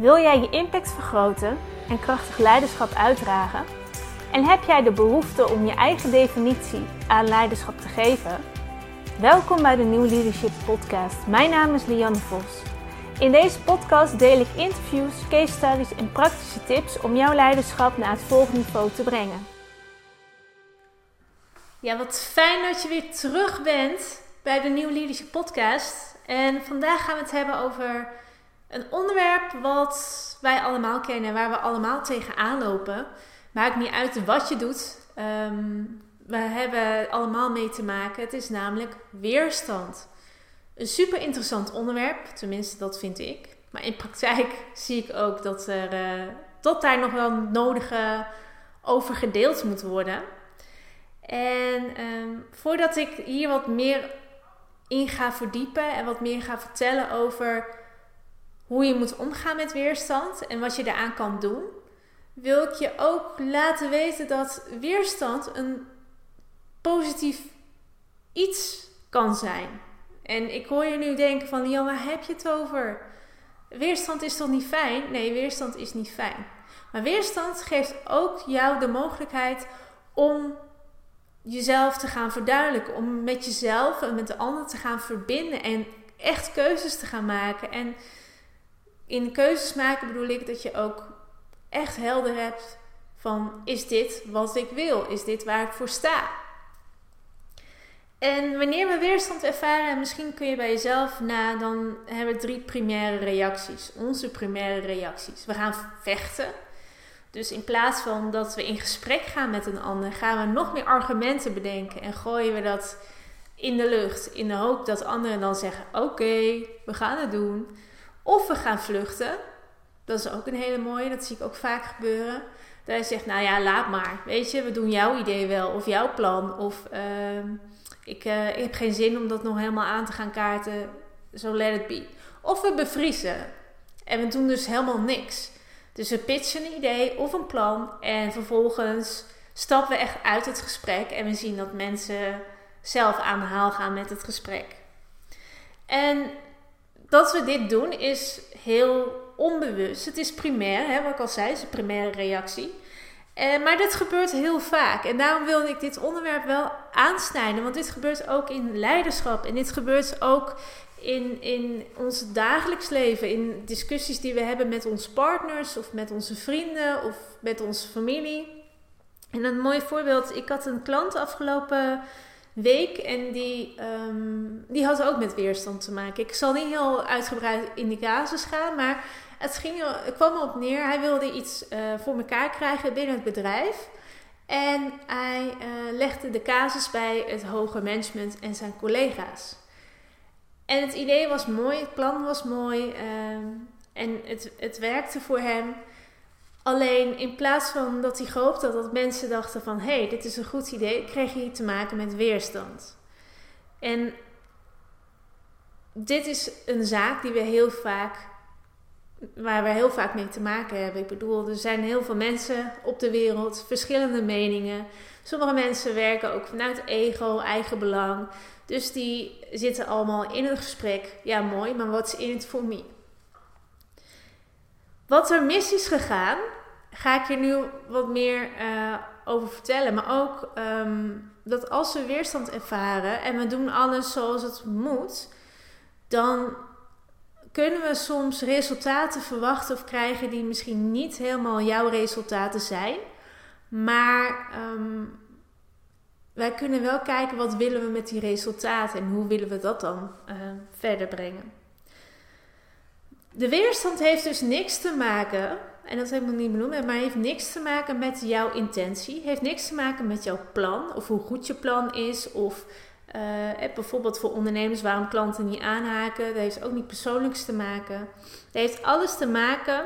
Wil jij je impact vergroten en krachtig leiderschap uitdragen? En heb jij de behoefte om je eigen definitie aan leiderschap te geven? Welkom bij de New Leadership Podcast. Mijn naam is Lianne Vos. In deze podcast deel ik interviews, case studies en praktische tips om jouw leiderschap naar het volgende niveau te brengen. Ja, wat fijn dat je weer terug bent bij de New Leadership Podcast. En vandaag gaan we het hebben over een onderwerp wat wij allemaal kennen, waar we allemaal tegenaan lopen. Maakt niet uit wat je doet. Ehm, we hebben allemaal mee te maken. Het is namelijk weerstand. Een super interessant onderwerp, tenminste dat vind ik. Maar in praktijk zie ik ook dat, er, uh, dat daar nog wel nodige over gedeeld moet worden. En ehm, voordat ik hier wat meer in ga verdiepen en wat meer ga vertellen over hoe je moet omgaan met weerstand en wat je daaraan kan doen, wil ik je ook laten weten dat weerstand een positief iets kan zijn. En ik hoor je nu denken van, ja, waar heb je het over? Weerstand is toch niet fijn? Nee, weerstand is niet fijn. Maar weerstand geeft ook jou de mogelijkheid om jezelf te gaan verduidelijken. Om met jezelf en met de ander te gaan verbinden. En echt keuzes te gaan maken. En in keuzes maken bedoel ik dat je ook echt helder hebt van is dit wat ik wil? Is dit waar ik voor sta? En wanneer we weerstand ervaren, misschien kun je bij jezelf na, dan hebben we drie primaire reacties. Onze primaire reacties. We gaan vechten. Dus in plaats van dat we in gesprek gaan met een ander, gaan we nog meer argumenten bedenken en gooien we dat in de lucht. In de hoop dat anderen dan zeggen: Oké, we gaan het doen. Of we gaan vluchten. Dat is ook een hele mooie, dat zie ik ook vaak gebeuren. Dat je zegt: Nou ja, laat maar. Weet je, we doen jouw idee wel of jouw plan. Of uh, ik, uh, ik heb geen zin om dat nog helemaal aan te gaan kaarten. Zo let it be. Of we bevriezen. En we doen dus helemaal niks. Dus we pitchen een idee of een plan en vervolgens stappen we echt uit het gesprek en we zien dat mensen zelf aan de haal gaan met het gesprek. En dat we dit doen is heel onbewust. Het is primair, hè, wat ik al zei, het is een primaire reactie. Eh, maar dit gebeurt heel vaak. En daarom wilde ik dit onderwerp wel aansnijden. Want dit gebeurt ook in leiderschap. En dit gebeurt ook in, in ons dagelijks leven, in discussies die we hebben met onze partners of met onze vrienden of met onze familie. En een mooi voorbeeld, ik had een klant afgelopen week en die, um, die had ook met weerstand te maken. Ik zal niet heel uitgebreid in die casus gaan, maar het, ging, het kwam erop neer. Hij wilde iets uh, voor elkaar krijgen binnen het bedrijf. En hij uh, legde de casus bij het hoger management en zijn collega's. En het idee was mooi, het plan was mooi um, en het, het werkte voor hem. Alleen in plaats van dat hij gehoopte had dat mensen dachten van... hé, hey, dit is een goed idee, kreeg hij te maken met weerstand. En dit is een zaak die we heel vaak, waar we heel vaak mee te maken hebben. Ik bedoel, er zijn heel veel mensen op de wereld, verschillende meningen. Sommige mensen werken ook vanuit ego, eigen belang. Dus die zitten allemaal in een gesprek. Ja, mooi, maar wat is in het voor me? Wat er mis is gegaan, ga ik je nu wat meer uh, over vertellen. Maar ook um, dat als we weerstand ervaren en we doen alles zoals het moet, dan kunnen we soms resultaten verwachten of krijgen die misschien niet helemaal jouw resultaten zijn. Maar um, wij kunnen wel kijken wat willen we met die resultaten en hoe willen we dat dan uh, verder brengen. De weerstand heeft dus niks te maken, en dat heb ik niet benoemd, maar heeft niks te maken met jouw intentie, heeft niks te maken met jouw plan of hoe goed je plan is of uh, bijvoorbeeld voor ondernemers waarom klanten niet aanhaken, dat heeft ook niet persoonlijks te maken. Dat heeft alles te maken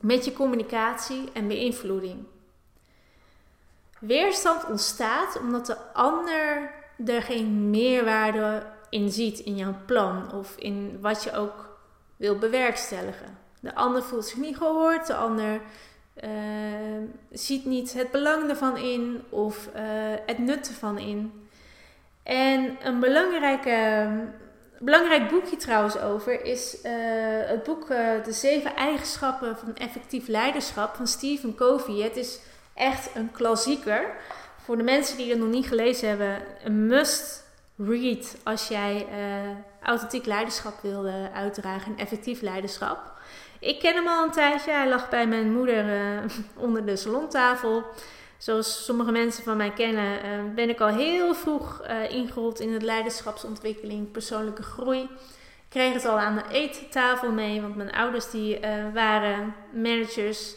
met je communicatie en beïnvloeding. Weerstand ontstaat omdat de ander er geen meerwaarde in ziet in jouw plan of in wat je ook wil bewerkstelligen. De ander voelt zich niet gehoord, de ander uh, ziet niet het belang ervan in of uh, het nut ervan in. En een belangrijke belangrijk boekje trouwens over is eh, het boek De Zeven Eigenschappen van Effectief Leiderschap van Stephen Covey. Het is echt een klassieker. Voor de mensen die het nog niet gelezen hebben, een must read als jij authentiek leiderschap wil uitdragen en effectief leiderschap. Ik ken hem al een tijdje. Hij lag bij mijn moeder onder de salontafel. Zoals sommige mensen van mij kennen, uh, ben ik al heel vroeg uh, ingerold in het leiderschapsontwikkeling, persoonlijke groei. Ik kreeg het al aan de eettafel mee, want mijn ouders die, uh, waren managers.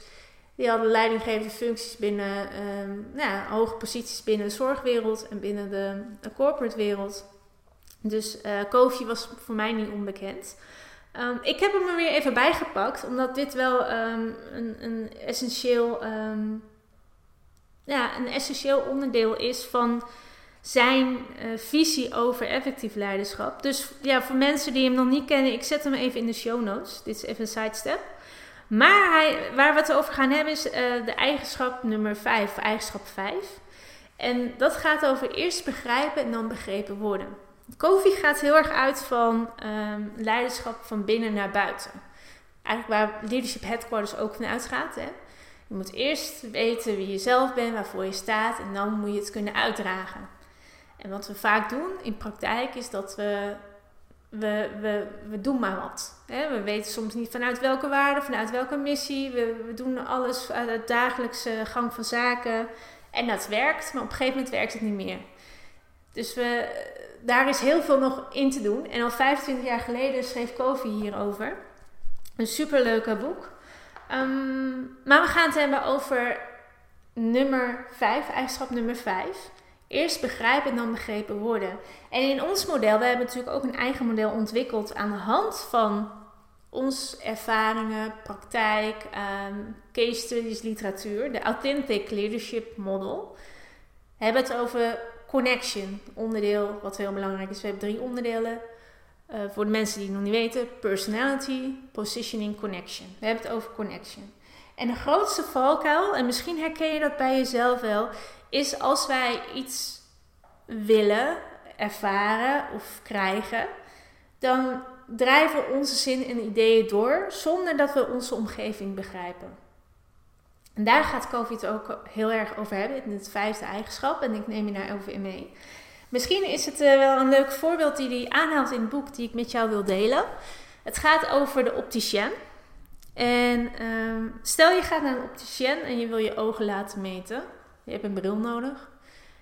Die hadden leidinggevende functies binnen ehm, nou ja, hoge posities binnen de zorgwereld en binnen de, corporate wereld. Dus Kofi was voor mij niet onbekend. Um, ik heb hem er weer even bijgepakt, omdat dit wel um, een, een, essentieel ja, een essentieel onderdeel is van zijn uh, visie over effectief leiderschap. Dus ja, voor mensen die hem nog niet kennen, ik zet hem even in de show notes. Dit is even een sidestep. Maar waar we het over gaan hebben is uh, de eigenschap nummer 5, eigenschap 5. En dat gaat over eerst begrijpen en dan begrepen worden. Kofi gaat heel erg uit van um, leiderschap van binnen naar buiten. Eigenlijk waar Leadership Headquarters ook van uitgaat. Hè? Je moet eerst weten wie je zelf bent, waarvoor je staat en dan moet je het kunnen uitdragen. En wat we vaak doen in praktijk is dat we, we, we, we doen maar wat. We weten soms niet vanuit welke waarde, vanuit welke missie. We, we doen alles uit de dagelijkse gang van zaken. En dat werkt, maar op een gegeven moment werkt het niet meer. Dus we, daar is heel veel nog in te doen. En al 25 jaar geleden schreef Kofi hierover. Een superleuke boek. Ehm, maar we gaan het hebben over nummer 5, eigenschap nummer 5. Eerst begrijpen en dan begrepen worden. En in ons model, we hebben natuurlijk ook een eigen model ontwikkeld aan de hand van onze ervaringen, praktijk, um, case studies, literatuur, de Authentic Leadership Model. We hebben het over connection, onderdeel wat heel belangrijk is. We hebben drie onderdelen. Uh, voor de mensen die het nog niet weten, personality, positioning, connection. We hebben het over connection. En de grootste valkuil, en misschien herken je dat bij jezelf wel, is als wij iets willen ervaren of krijgen, dan drijven onze zin en ideeën door zonder dat we onze omgeving begrijpen. En daar gaat COVID ook heel erg over hebben, in het vijfde eigenschap, en ik neem je daar over in mee. Misschien is het uh, wel een leuk voorbeeld die hij aanhaalt in het boek die ik met jou wil delen. Het gaat over de opticien. En ehm, stel je gaat naar een opticien en je wil je ogen laten meten. Je hebt een bril nodig.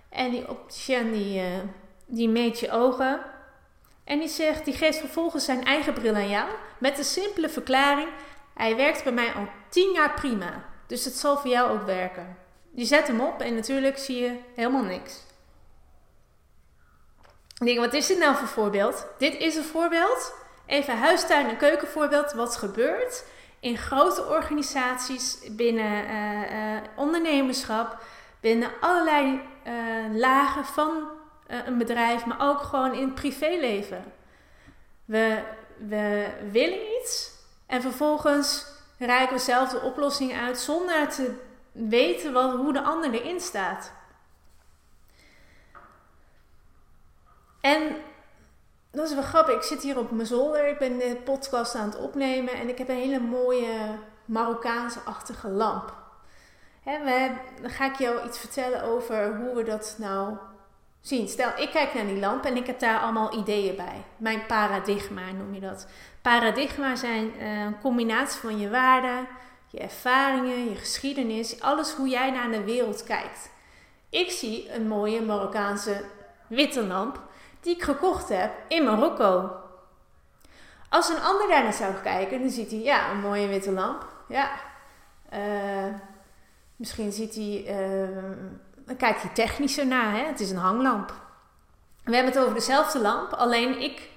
En die opticien die, uh, die meet je ogen. En die, zegt, die geeft vervolgens zijn eigen bril aan jou. Met de simpele verklaring: Hij werkt bij mij al 10 jaar prima. Dus het zal voor jou ook werken. Je zet hem op en natuurlijk zie je helemaal niks. Ik denk, wat is dit nou voor voorbeeld? Dit is een voorbeeld, even huistuin- en keukenvoorbeeld, wat gebeurt in grote organisaties, binnen uh, uh, ondernemerschap, binnen allerlei uh, lagen van een bedrijf, maar ook gewoon in het privéleven. We, we willen iets en vervolgens reiken we zelf de oplossing uit zonder te weten wat, hoe de ander erin staat. En dat is wel grappig. Ik zit hier op mijn zolder. Ik ben de podcast aan het opnemen. En ik heb een hele mooie Marokkaanse-achtige lamp. Hè, we, dan ga ik jou iets vertellen over hoe we dat nou zien. Stel, ik kijk naar die lamp en ik heb daar allemaal ideeën bij. Mijn paradigma noem je dat. Paradigma zijn eh, een combinatie van je waarden, je ervaringen, je geschiedenis. Alles hoe jij naar de wereld kijkt. Ik zie een mooie Marokkaanse witte lamp die ik gekocht heb in Marokko. Als een ander daar naar zou kijken, dan ziet hij, ja, een mooie witte lamp. Ja, uh, misschien ziet hij, uh, dan kijkt hij technischer naar, hè? het is een hanglamp. We hebben het over dezelfde lamp, alleen ik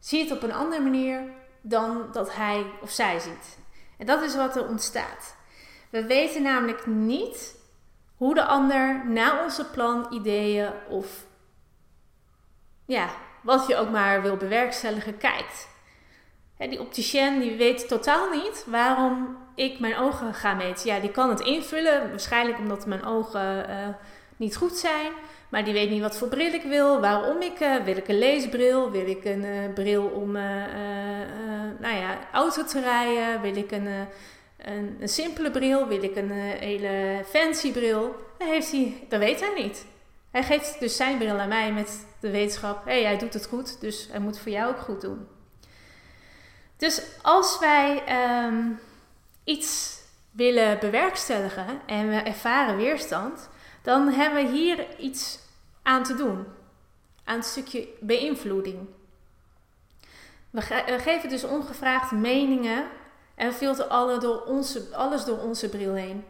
zie het op een andere manier dan dat hij of zij ziet. En dat is wat er ontstaat. We weten namelijk niet hoe de ander naar onze plan, ideeën of ja, wat je ook maar wil bewerkstelligen, kijkt. die opticien die weet totaal niet waarom ik mijn ogen ga meten. Ja, die kan het invullen, waarschijnlijk omdat mijn ogen uh, niet goed zijn, maar die weet niet wat voor bril ik wil, waarom ik, uh, wil ik een leesbril, wil ik een uh, bril om uh, nou ja, auto te rijden, wil ik een, een, een, simpele bril, wil ik een hele fancy bril. Dat, heeft hij, dat weet hij niet. Hij geeft dus zijn bril aan mij met de wetenschap, hé, hey, hij doet het goed, dus hij moet voor jou ook goed doen. Dus als wij um, iets willen bewerkstelligen en we ervaren weerstand, dan hebben we hier iets aan te doen. Aan het stukje beïnvloeding. We, geven dus ongevraagd meningen en filteren door onze, alles door onze bril heen.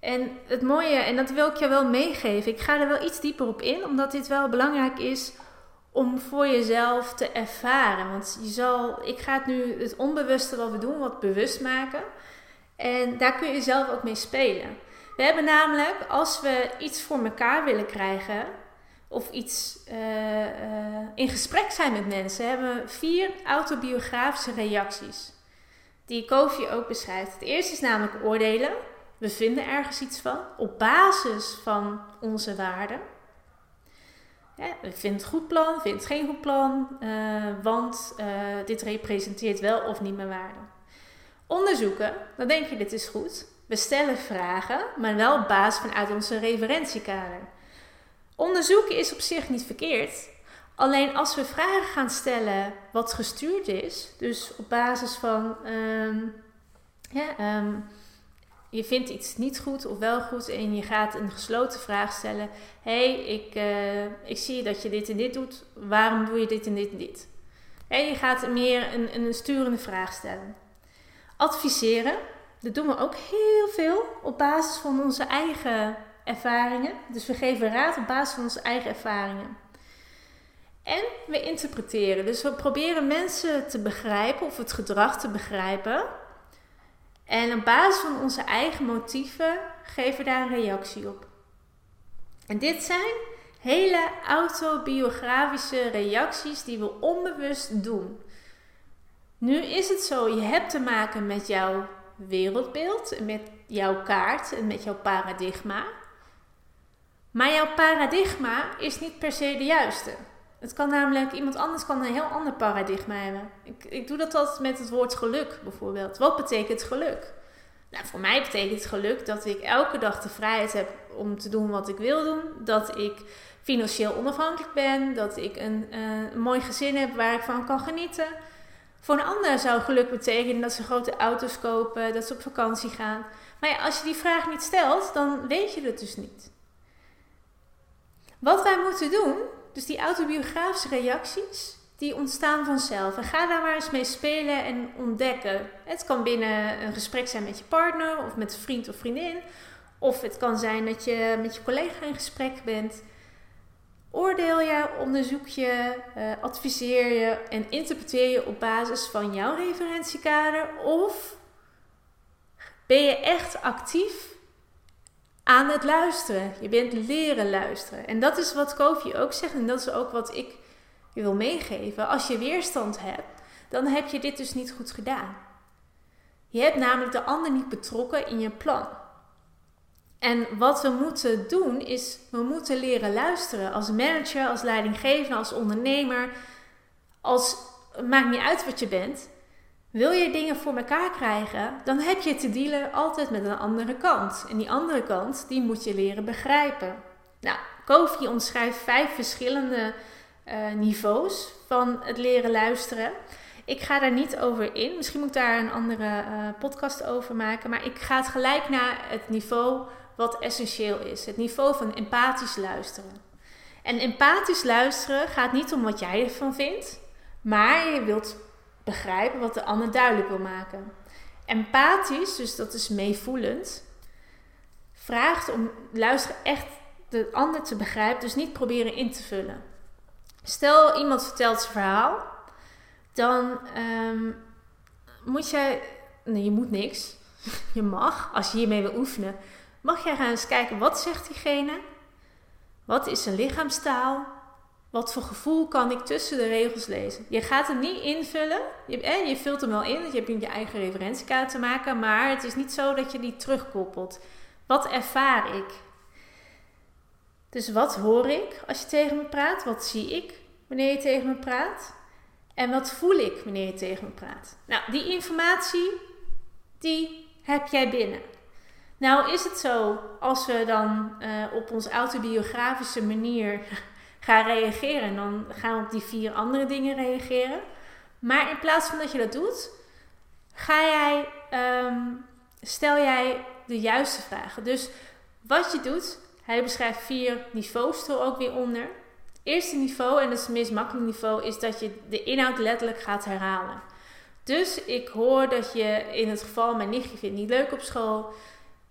En het mooie, en dat wil ik je wel meegeven, ik ga er wel iets dieper op in, omdat dit wel belangrijk is om voor jezelf te ervaren. Want je zal, ik ga het nu het onbewuste wat we doen, wat bewust maken. En daar kun je zelf ook mee spelen. We hebben namelijk, als we iets voor elkaar willen krijgen, of iets uh, uh, in gesprek zijn met mensen, hebben we vier autobiografische reacties. Die Kofi ook beschrijft. Het eerste is namelijk oordelen. We vinden ergens iets van op basis van onze waarden. Ja, we vinden het goed plan, het geen goed plan, uh, want dit representeert wel of niet mijn waarden. Onderzoeken, dan denk je dit is goed. We stellen vragen, maar wel op basis vanuit onze referentiekader. Onderzoeken is op zich niet verkeerd. Alleen als we vragen gaan stellen wat gestuurd is, dus op basis van ja, um, je vindt iets niet goed of wel goed en je gaat een gesloten vraag stellen: hey, ik, uh, ik zie dat je dit en dit doet, waarom doe je dit en dit en dit? En je gaat meer een, een sturende vraag stellen. Adviseren, dat doen we ook heel veel op basis van onze eigen ervaringen. Dus we geven raad op basis van onze eigen ervaringen. En we interpreteren. Dus we proberen mensen te begrijpen of het gedrag te begrijpen. En op basis van onze eigen motieven geven we daar een reactie op. En dit zijn hele autobiografische reacties die we onbewust doen. Nu is het zo, je hebt te maken met jouw wereldbeeld, met jouw kaart en met jouw paradigma. Maar jouw paradigma is niet per se de juiste. Het kan namelijk, iemand anders kan een heel ander paradigma hebben. Ik, ik doe dat altijd met het woord geluk bijvoorbeeld. Wat betekent geluk? Nou, voor mij betekent geluk dat ik elke dag de vrijheid heb om te doen wat ik wil doen. Dat ik financieel onafhankelijk ben. Dat ik een, uh, een mooi gezin heb waar ik van kan genieten. Voor een ander zou geluk betekenen dat ze grote auto's kopen, dat ze op vakantie gaan. Maar ja, als je die vraag niet stelt, dan weet je het dus niet. Wat wij moeten doen, dus die autobiografische reacties, die ontstaan vanzelf. En ga daar maar eens mee spelen en ontdekken. Het kan binnen een gesprek zijn met je partner of met een vriend of vriendin. Of het kan zijn dat je met je collega in gesprek bent. Oordeel je, onderzoek je, uh, adviseer je en interpreteer je op basis van jouw referentiekader? Of ben je echt actief aan het luisteren? Je bent leren luisteren. En dat is wat Kofi ook zegt en dat is ook wat ik je wil meegeven. Als je weerstand hebt, dan heb je dit dus niet goed gedaan. Je hebt namelijk de ander niet betrokken in je plan. En wat we moeten doen is, we moeten leren luisteren als manager, als leidinggever, als ondernemer. Als, maakt niet uit wat je bent. Wil je dingen voor elkaar krijgen, dan heb je te dealen altijd met een andere kant. En die andere kant, die moet je leren begrijpen. Nou, Kofi omschrijft vijf verschillende uh, niveaus van het leren luisteren. Ik ga daar niet over in. Misschien moet ik daar een andere uh, podcast over maken. Maar ik ga het gelijk naar het niveau wat essentieel is. Het niveau van empathisch luisteren. En empathisch luisteren gaat niet om wat jij ervan vindt, maar je wilt begrijpen wat de ander duidelijk wil maken. Empathisch, dus dat is meevoelend, vraagt om luisteren echt de ander te begrijpen, dus niet proberen in te vullen. Stel iemand vertelt zijn verhaal, dan um, moet jij, nee, je moet niks. Je mag, als je hiermee wil oefenen, mag jij gaan eens kijken wat zegt diegene? Wat is zijn lichaamstaal? Wat voor gevoel kan ik tussen de regels lezen? Je gaat hem niet invullen. Je, eh, je vult hem wel in, je hebt je eigen referentiekaart te maken, maar het is niet zo dat je die terugkoppelt. Wat ervaar ik? Dus wat hoor ik als je tegen me praat? Wat zie ik wanneer je tegen me praat? En wat voel ik wanneer je tegen me praat? Nou, die informatie, die heb jij binnen. Nou is het zo, als we dan uh, op onze autobiografische manier gaan reageren, dan gaan we op die vier andere dingen reageren. Maar in plaats van dat je dat doet, ga jij, um, stel jij de juiste vragen. Dus wat je doet, hij beschrijft vier niveaus er ook weer onder. Het eerste niveau, en dat is het meest makkelijk niveau, is dat je de inhoud letterlijk gaat herhalen. Dus ik hoor dat je in het geval mijn nichtje vindt niet leuk op school.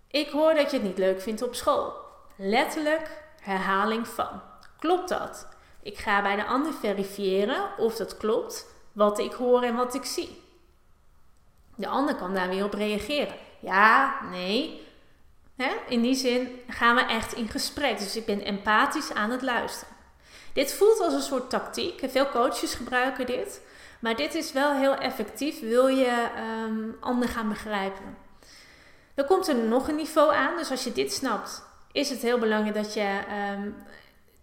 Ik hoor dat je het niet leuk vindt op school. Letterlijk herhaling van. Klopt dat? Ik ga bij de ander verifiëren of dat klopt, wat ik hoor en wat ik zie. De ander kan daar weer op reageren. Ja, nee. In die zin gaan we echt in gesprek. Dus ik ben empathisch aan het luisteren. Dit voelt als een soort tactiek. Veel coaches gebruiken dit. Maar dit is wel heel effectief. Wil je um, ander gaan begrijpen? Dan komt er nog een niveau aan. Dus als je dit snapt, is het heel belangrijk dat je ehm,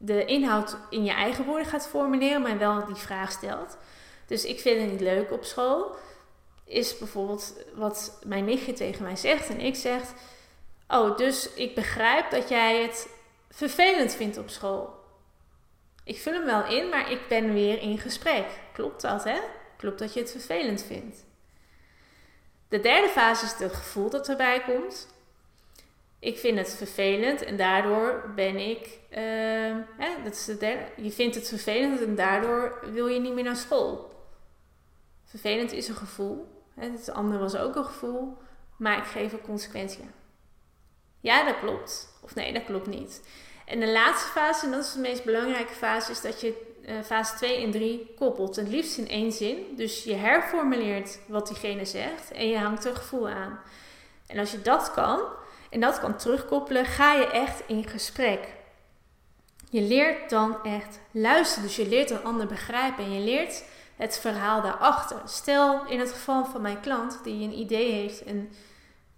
de inhoud in je eigen woorden gaat formuleren, maar wel die vraag stelt. Dus ik vind het niet leuk op school. Is bijvoorbeeld wat mijn nichtje tegen mij zegt en ik zeg: Oh, dus ik begrijp dat jij het vervelend vindt op school. Ik vul hem wel in, maar ik ben weer in gesprek. Klopt dat, hè? Klopt dat je het vervelend vindt. De derde fase is het gevoel dat erbij komt. Ik vind het vervelend en daardoor ben ik. Uh, hè, dat is de derde. Je vindt het vervelend en daardoor wil je niet meer naar school. Vervelend is een gevoel. Hè, het andere was ook een gevoel. Maar ik geef er consequentie aan. Ja, dat klopt. Of nee, dat klopt niet. En de laatste fase, en dat is de meest belangrijke fase, is dat je uh, fase 2 en 3 koppelt. Het liefst in één zin. Dus je herformuleert wat diegene zegt en je hangt er gevoel aan. En als je dat kan en dat kan terugkoppelen, ga je echt in gesprek. Je leert dan echt luisteren. Dus je leert een ander begrijpen en je leert het verhaal daarachter. Stel in het geval van mijn klant die een idee heeft en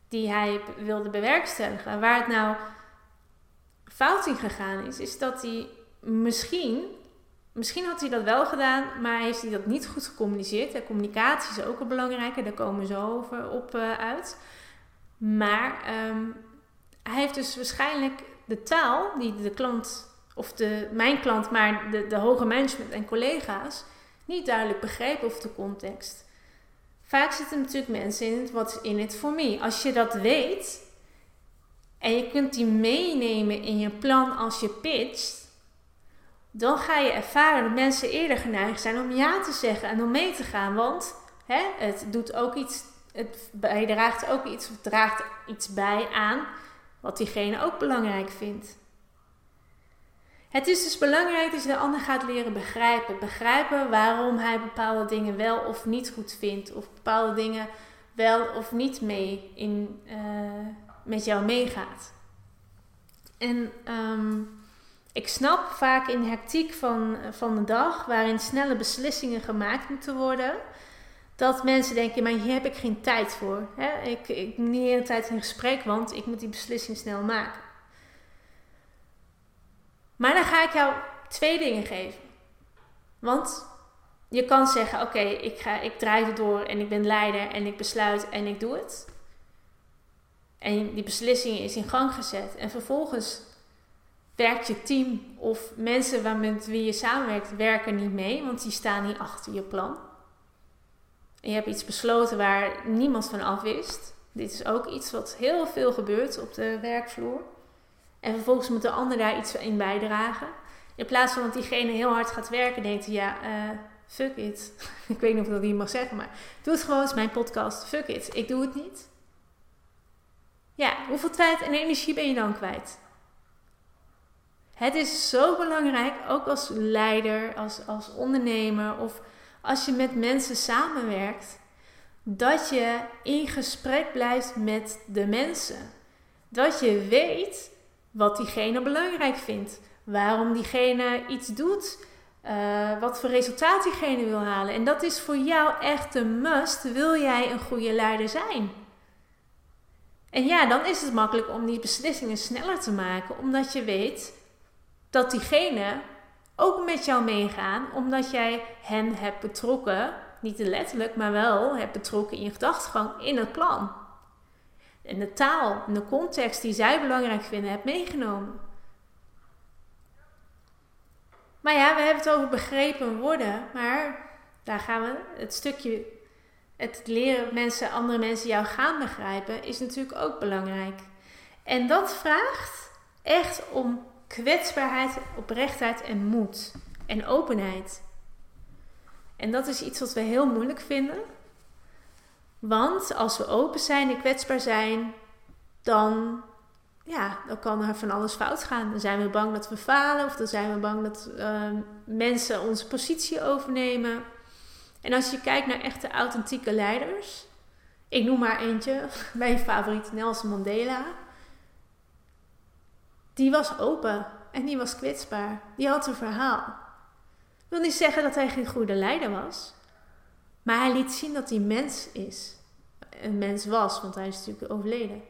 die hij wilde bewerkstelligen, waar het nou fout in gegaan is, is dat hij misschien, misschien had hij dat wel gedaan, maar heeft hij dat niet goed gecommuniceerd. En communicatie is ook een belangrijke, daar komen zo over op uh, uit. Maar ehm, hij heeft dus waarschijnlijk de taal die de klant, of de, mijn klant, maar de, de hoge management en collega's, niet duidelijk begrepen of de context. Vaak zitten natuurlijk mensen in het wat in het voor me. Als je dat weet en je kunt die meenemen in je plan als je pitcht, dan ga je ervaren dat mensen eerder geneigd zijn om ja te zeggen en om mee te gaan. Want hè, het doet ook iets, het bijdraagt ook iets, of draagt iets bij aan wat diegene ook belangrijk vindt. Het is dus belangrijk dat je de ander gaat leren begrijpen. Begrijpen waarom hij bepaalde dingen wel of niet goed vindt. Of bepaalde dingen wel of niet mee in, uh, met jou meegaat. En um, ik snap vaak in hectiek van, van de dag, waarin snelle beslissingen gemaakt moeten worden, dat mensen denken: maar hier heb ik geen tijd voor. Hè? Ik, ik niet de hele tijd in gesprek, want ik moet die beslissing snel maken. Maar dan ga ik jou twee dingen geven. Want je kan zeggen: Oké, ik ik, ik draai er door en ik ben leider en ik besluit en ik doe het. En die beslissing is in gang gezet. En vervolgens werkt je team of mensen met wie je samenwerkt, werken niet mee, want die staan niet achter je plan. En je hebt iets besloten waar niemand van af wist. Dit is ook iets wat heel veel gebeurt op de werkvloer. En vervolgens moet de ander daar iets in bijdragen. In plaats van dat diegene heel hard gaat werken, denkt hij, ja, uh, fuck it. ik weet niet of dat hier mag zeggen, maar doe het gewoon, is mijn podcast, fuck it. Ik doe het niet. Ja, hoeveel tijd en energie ben je dan kwijt? Het is zo belangrijk, ook als leider, als, als ondernemer of als je met mensen samenwerkt, dat je in gesprek blijft met de mensen. Dat je weet wat diegene belangrijk vindt, waarom diegene iets doet, uh, wat voor resultaat diegene wil halen. En dat is voor jou echt een must, wil jij een goede leider zijn. En ja, dan is het makkelijk om die beslissingen sneller te maken, omdat je weet dat diegene ook met jou meegaan, omdat jij hen hebt betrokken, niet letterlijk, maar wel hebt betrokken in je gedachtegang, in het plan. En de taal en de context die zij belangrijk vinden, hebt meegenomen. Maar ja, we hebben het over begrepen worden, maar daar gaan we het stukje, het leren mensen, andere mensen jou gaan begrijpen, is natuurlijk ook belangrijk. En dat vraagt echt om kwetsbaarheid, oprechtheid en moed en openheid. En dat is iets wat we heel moeilijk vinden. Want als we open zijn en kwetsbaar zijn, dan, ja, dan kan er van alles fout gaan. Dan zijn we bang dat we falen of dan zijn we bang dat uh, mensen onze positie overnemen. En als je kijkt naar echte authentieke leiders, ik noem maar eentje, mijn favoriet Nelson Mandela. Die was open en die was kwetsbaar. Die had een verhaal. Ik wil niet zeggen dat hij geen goede leider was. Maar hij liet zien dat hij mens is. Een mens was, want hij is natuurlijk overleden.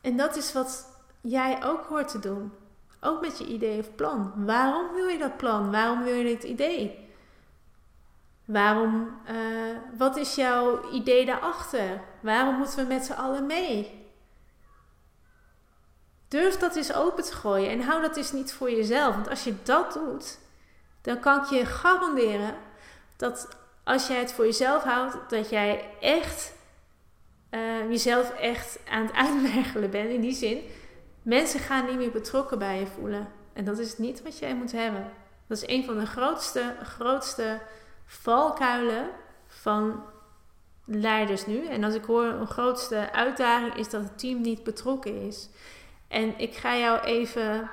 En dat is wat jij ook hoort te doen. Ook met je idee of plan. Waarom wil je dat plan? Waarom wil je dit idee? Waarom, uh, wat is jouw idee daarachter? Waarom moeten we met z'n allen mee? Durf dat eens open te gooien en hou dat eens niet voor jezelf. Want als je dat doet, dan kan ik je garanderen dat als jij het voor jezelf houdt, dat jij echt uh, jezelf echt aan het uitmergelen bent. In die zin, mensen gaan niet meer betrokken bij je voelen. En dat is niet wat jij moet hebben. Dat is een van de grootste, grootste valkuilen van leiders nu. En als ik hoor een grootste uitdaging is dat het team niet betrokken is. En ik ga jou even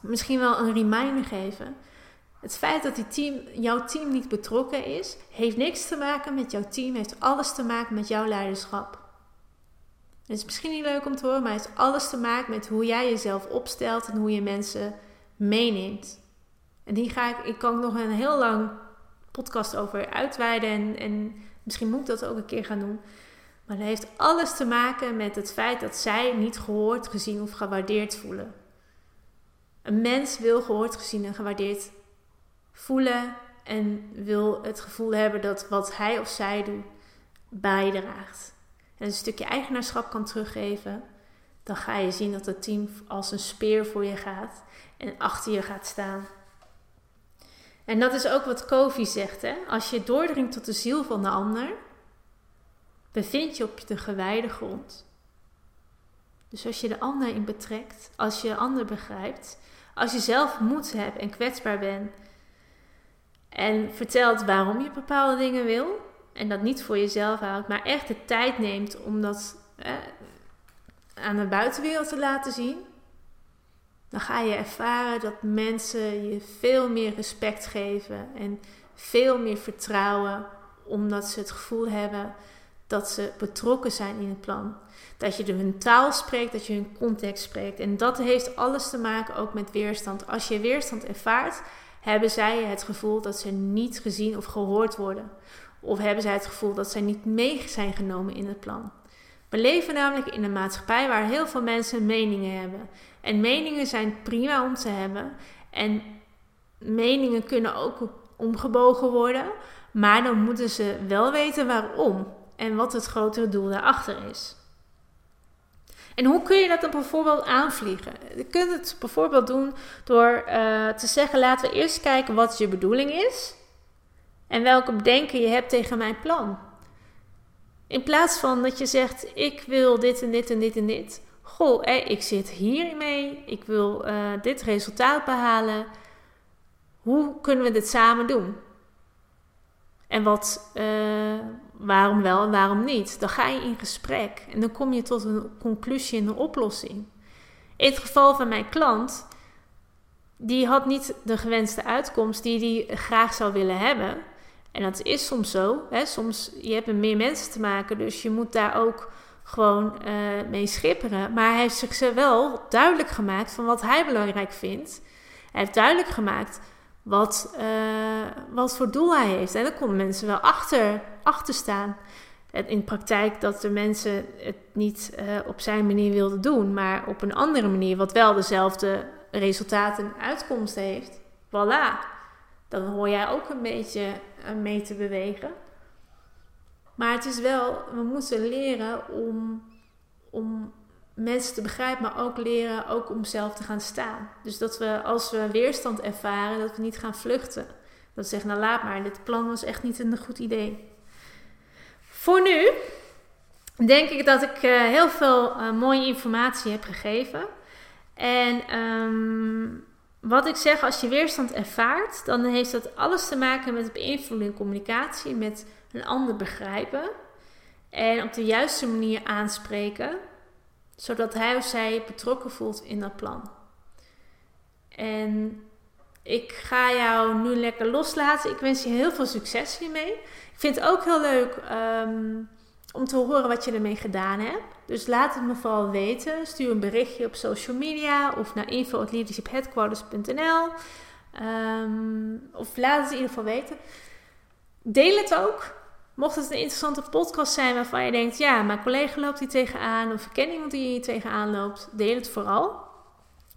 misschien wel een reminder geven. Het feit dat die team, jouw team niet betrokken is, heeft niks te maken met jouw team, heeft alles te maken met jouw leiderschap. Het is misschien niet leuk om te horen, maar het heeft alles te maken met hoe jij jezelf opstelt en hoe je mensen meeneemt. En die ga ik, ik kan nog een heel lang podcast over uitweiden en, en misschien moet ik dat ook een keer gaan doen. Maar dat heeft alles te maken met het feit dat zij niet gehoord, gezien of gewaardeerd voelen. Een mens wil gehoord, gezien en gewaardeerd voelen en wil het gevoel hebben dat wat hij of zij doet bijdraagt. En een stukje eigenaarschap kan teruggeven, dan ga je zien dat het team als een speer voor je gaat en achter je gaat staan. En dat is ook wat Kofi zegt. Hè? Als je doordringt tot de ziel van de ander, bevind je op de gewijde grond. Dus als je de ander in betrekt, als je de ander begrijpt, als je zelf moed hebt en kwetsbaar bent en vertelt waarom je bepaalde dingen wil en dat niet voor jezelf houdt, maar echt de tijd neemt om dat aan de buitenwereld te laten zien, dan ga je ervaren dat mensen je veel meer respect geven en veel meer vertrouwen, omdat ze het gevoel hebben dat ze betrokken zijn in het plan. Dat je hun taal spreekt, dat je hun context spreekt. En dat heeft alles te maken ook met weerstand. Als je weerstand ervaart, hebben zij het gevoel dat ze niet gezien of gehoord worden. Of hebben zij het gevoel dat zij niet mee zijn genomen in het plan. We leven namelijk in een maatschappij waar heel veel mensen meningen hebben. En meningen zijn prima om te hebben. En meningen kunnen ook omgebogen worden. Maar dan moeten ze wel weten waarom en wat het grotere doel daarachter is. En hoe kun je dat dan bijvoorbeeld aanvliegen? Je kunt het bijvoorbeeld doen door uh, te zeggen: laten we eerst kijken wat je bedoeling is en welke bedenken je hebt tegen mijn plan. In plaats van dat je zegt: ik wil dit en dit en dit en dit. Goh, ik zit hiermee, ik wil uh, dit resultaat behalen. Hoe kunnen we dit samen doen? En wat, uh, waarom wel en waarom niet? Dan ga je in gesprek en dan kom je tot een conclusie en een oplossing. In het geval van mijn klant, die had niet de gewenste uitkomst die hij graag zou willen hebben. En dat is soms zo. Hè? Soms je hebt met meer mensen te maken, dus je moet daar ook gewoon uh, mee schipperen. Maar hij heeft zich wel duidelijk gemaakt van wat hij belangrijk vindt. Hij heeft duidelijk gemaakt wat, uh, wat voor doel hij heeft. En daar konden mensen wel achter, achter staan. In praktijk dat de mensen het niet uh, op zijn manier wilden doen, maar op een andere manier, wat wel dezelfde resultaten en uitkomsten heeft, voilà, dan hoor jij ook een beetje mee te bewegen. Maar het is wel, we moeten leren om, om mensen te begrijpen, maar ook leren ook om zelf te gaan staan. Dus dat we als we weerstand ervaren, dat we niet gaan vluchten. Dat we zeggen, nou laat maar, dit plan was echt niet een goed idee. Voor nu denk ik dat ik uh, heel veel uh, mooie informatie heb gegeven. En um, wat ik zeg, als je weerstand ervaart, dan heeft dat alles te maken met beïnvloeding communicatie, met een ander begrijpen en op de juiste manier aanspreken, zodat hij of zij betrokken voelt in dat plan. En ik ga jou nu lekker loslaten. Ik wens je heel veel succes hiermee. Ik vind het ook heel leuk um, om te horen wat je ermee gedaan hebt. Dus laat het me vooral weten. Stuur een berichtje op social media of naar info.leadershipheadquarters.nl ehm, Of laat het in ieder geval weten. Deel het ook. Mocht het een interessante podcast zijn waarvan je denkt... ja, mijn collega loopt hier tegenaan... of ik ken iemand die hier tegenaan loopt... deel het vooral.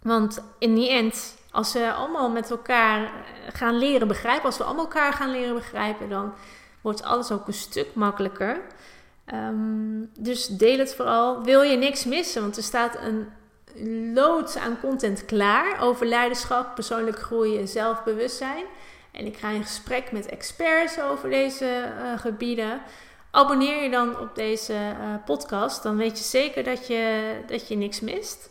Want in die end, als we allemaal met elkaar gaan leren begrijpen... als we allemaal elkaar gaan leren begrijpen... dan wordt alles ook een stuk makkelijker... Ehm, dus deel het vooral. Wil je niks missen? Want er staat een lood aan content klaar over leiderschap, persoonlijk groei en zelfbewustzijn. En ik ga in gesprek met experts over deze uh, gebieden. Abonneer je dan op deze uh, podcast, dan weet je zeker dat je, dat je niks mist.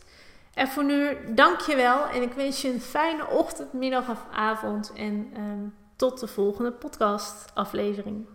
En voor nu, dank je wel en ik wens je een fijne ochtend, middag of avond. En um, tot de volgende podcast aflevering.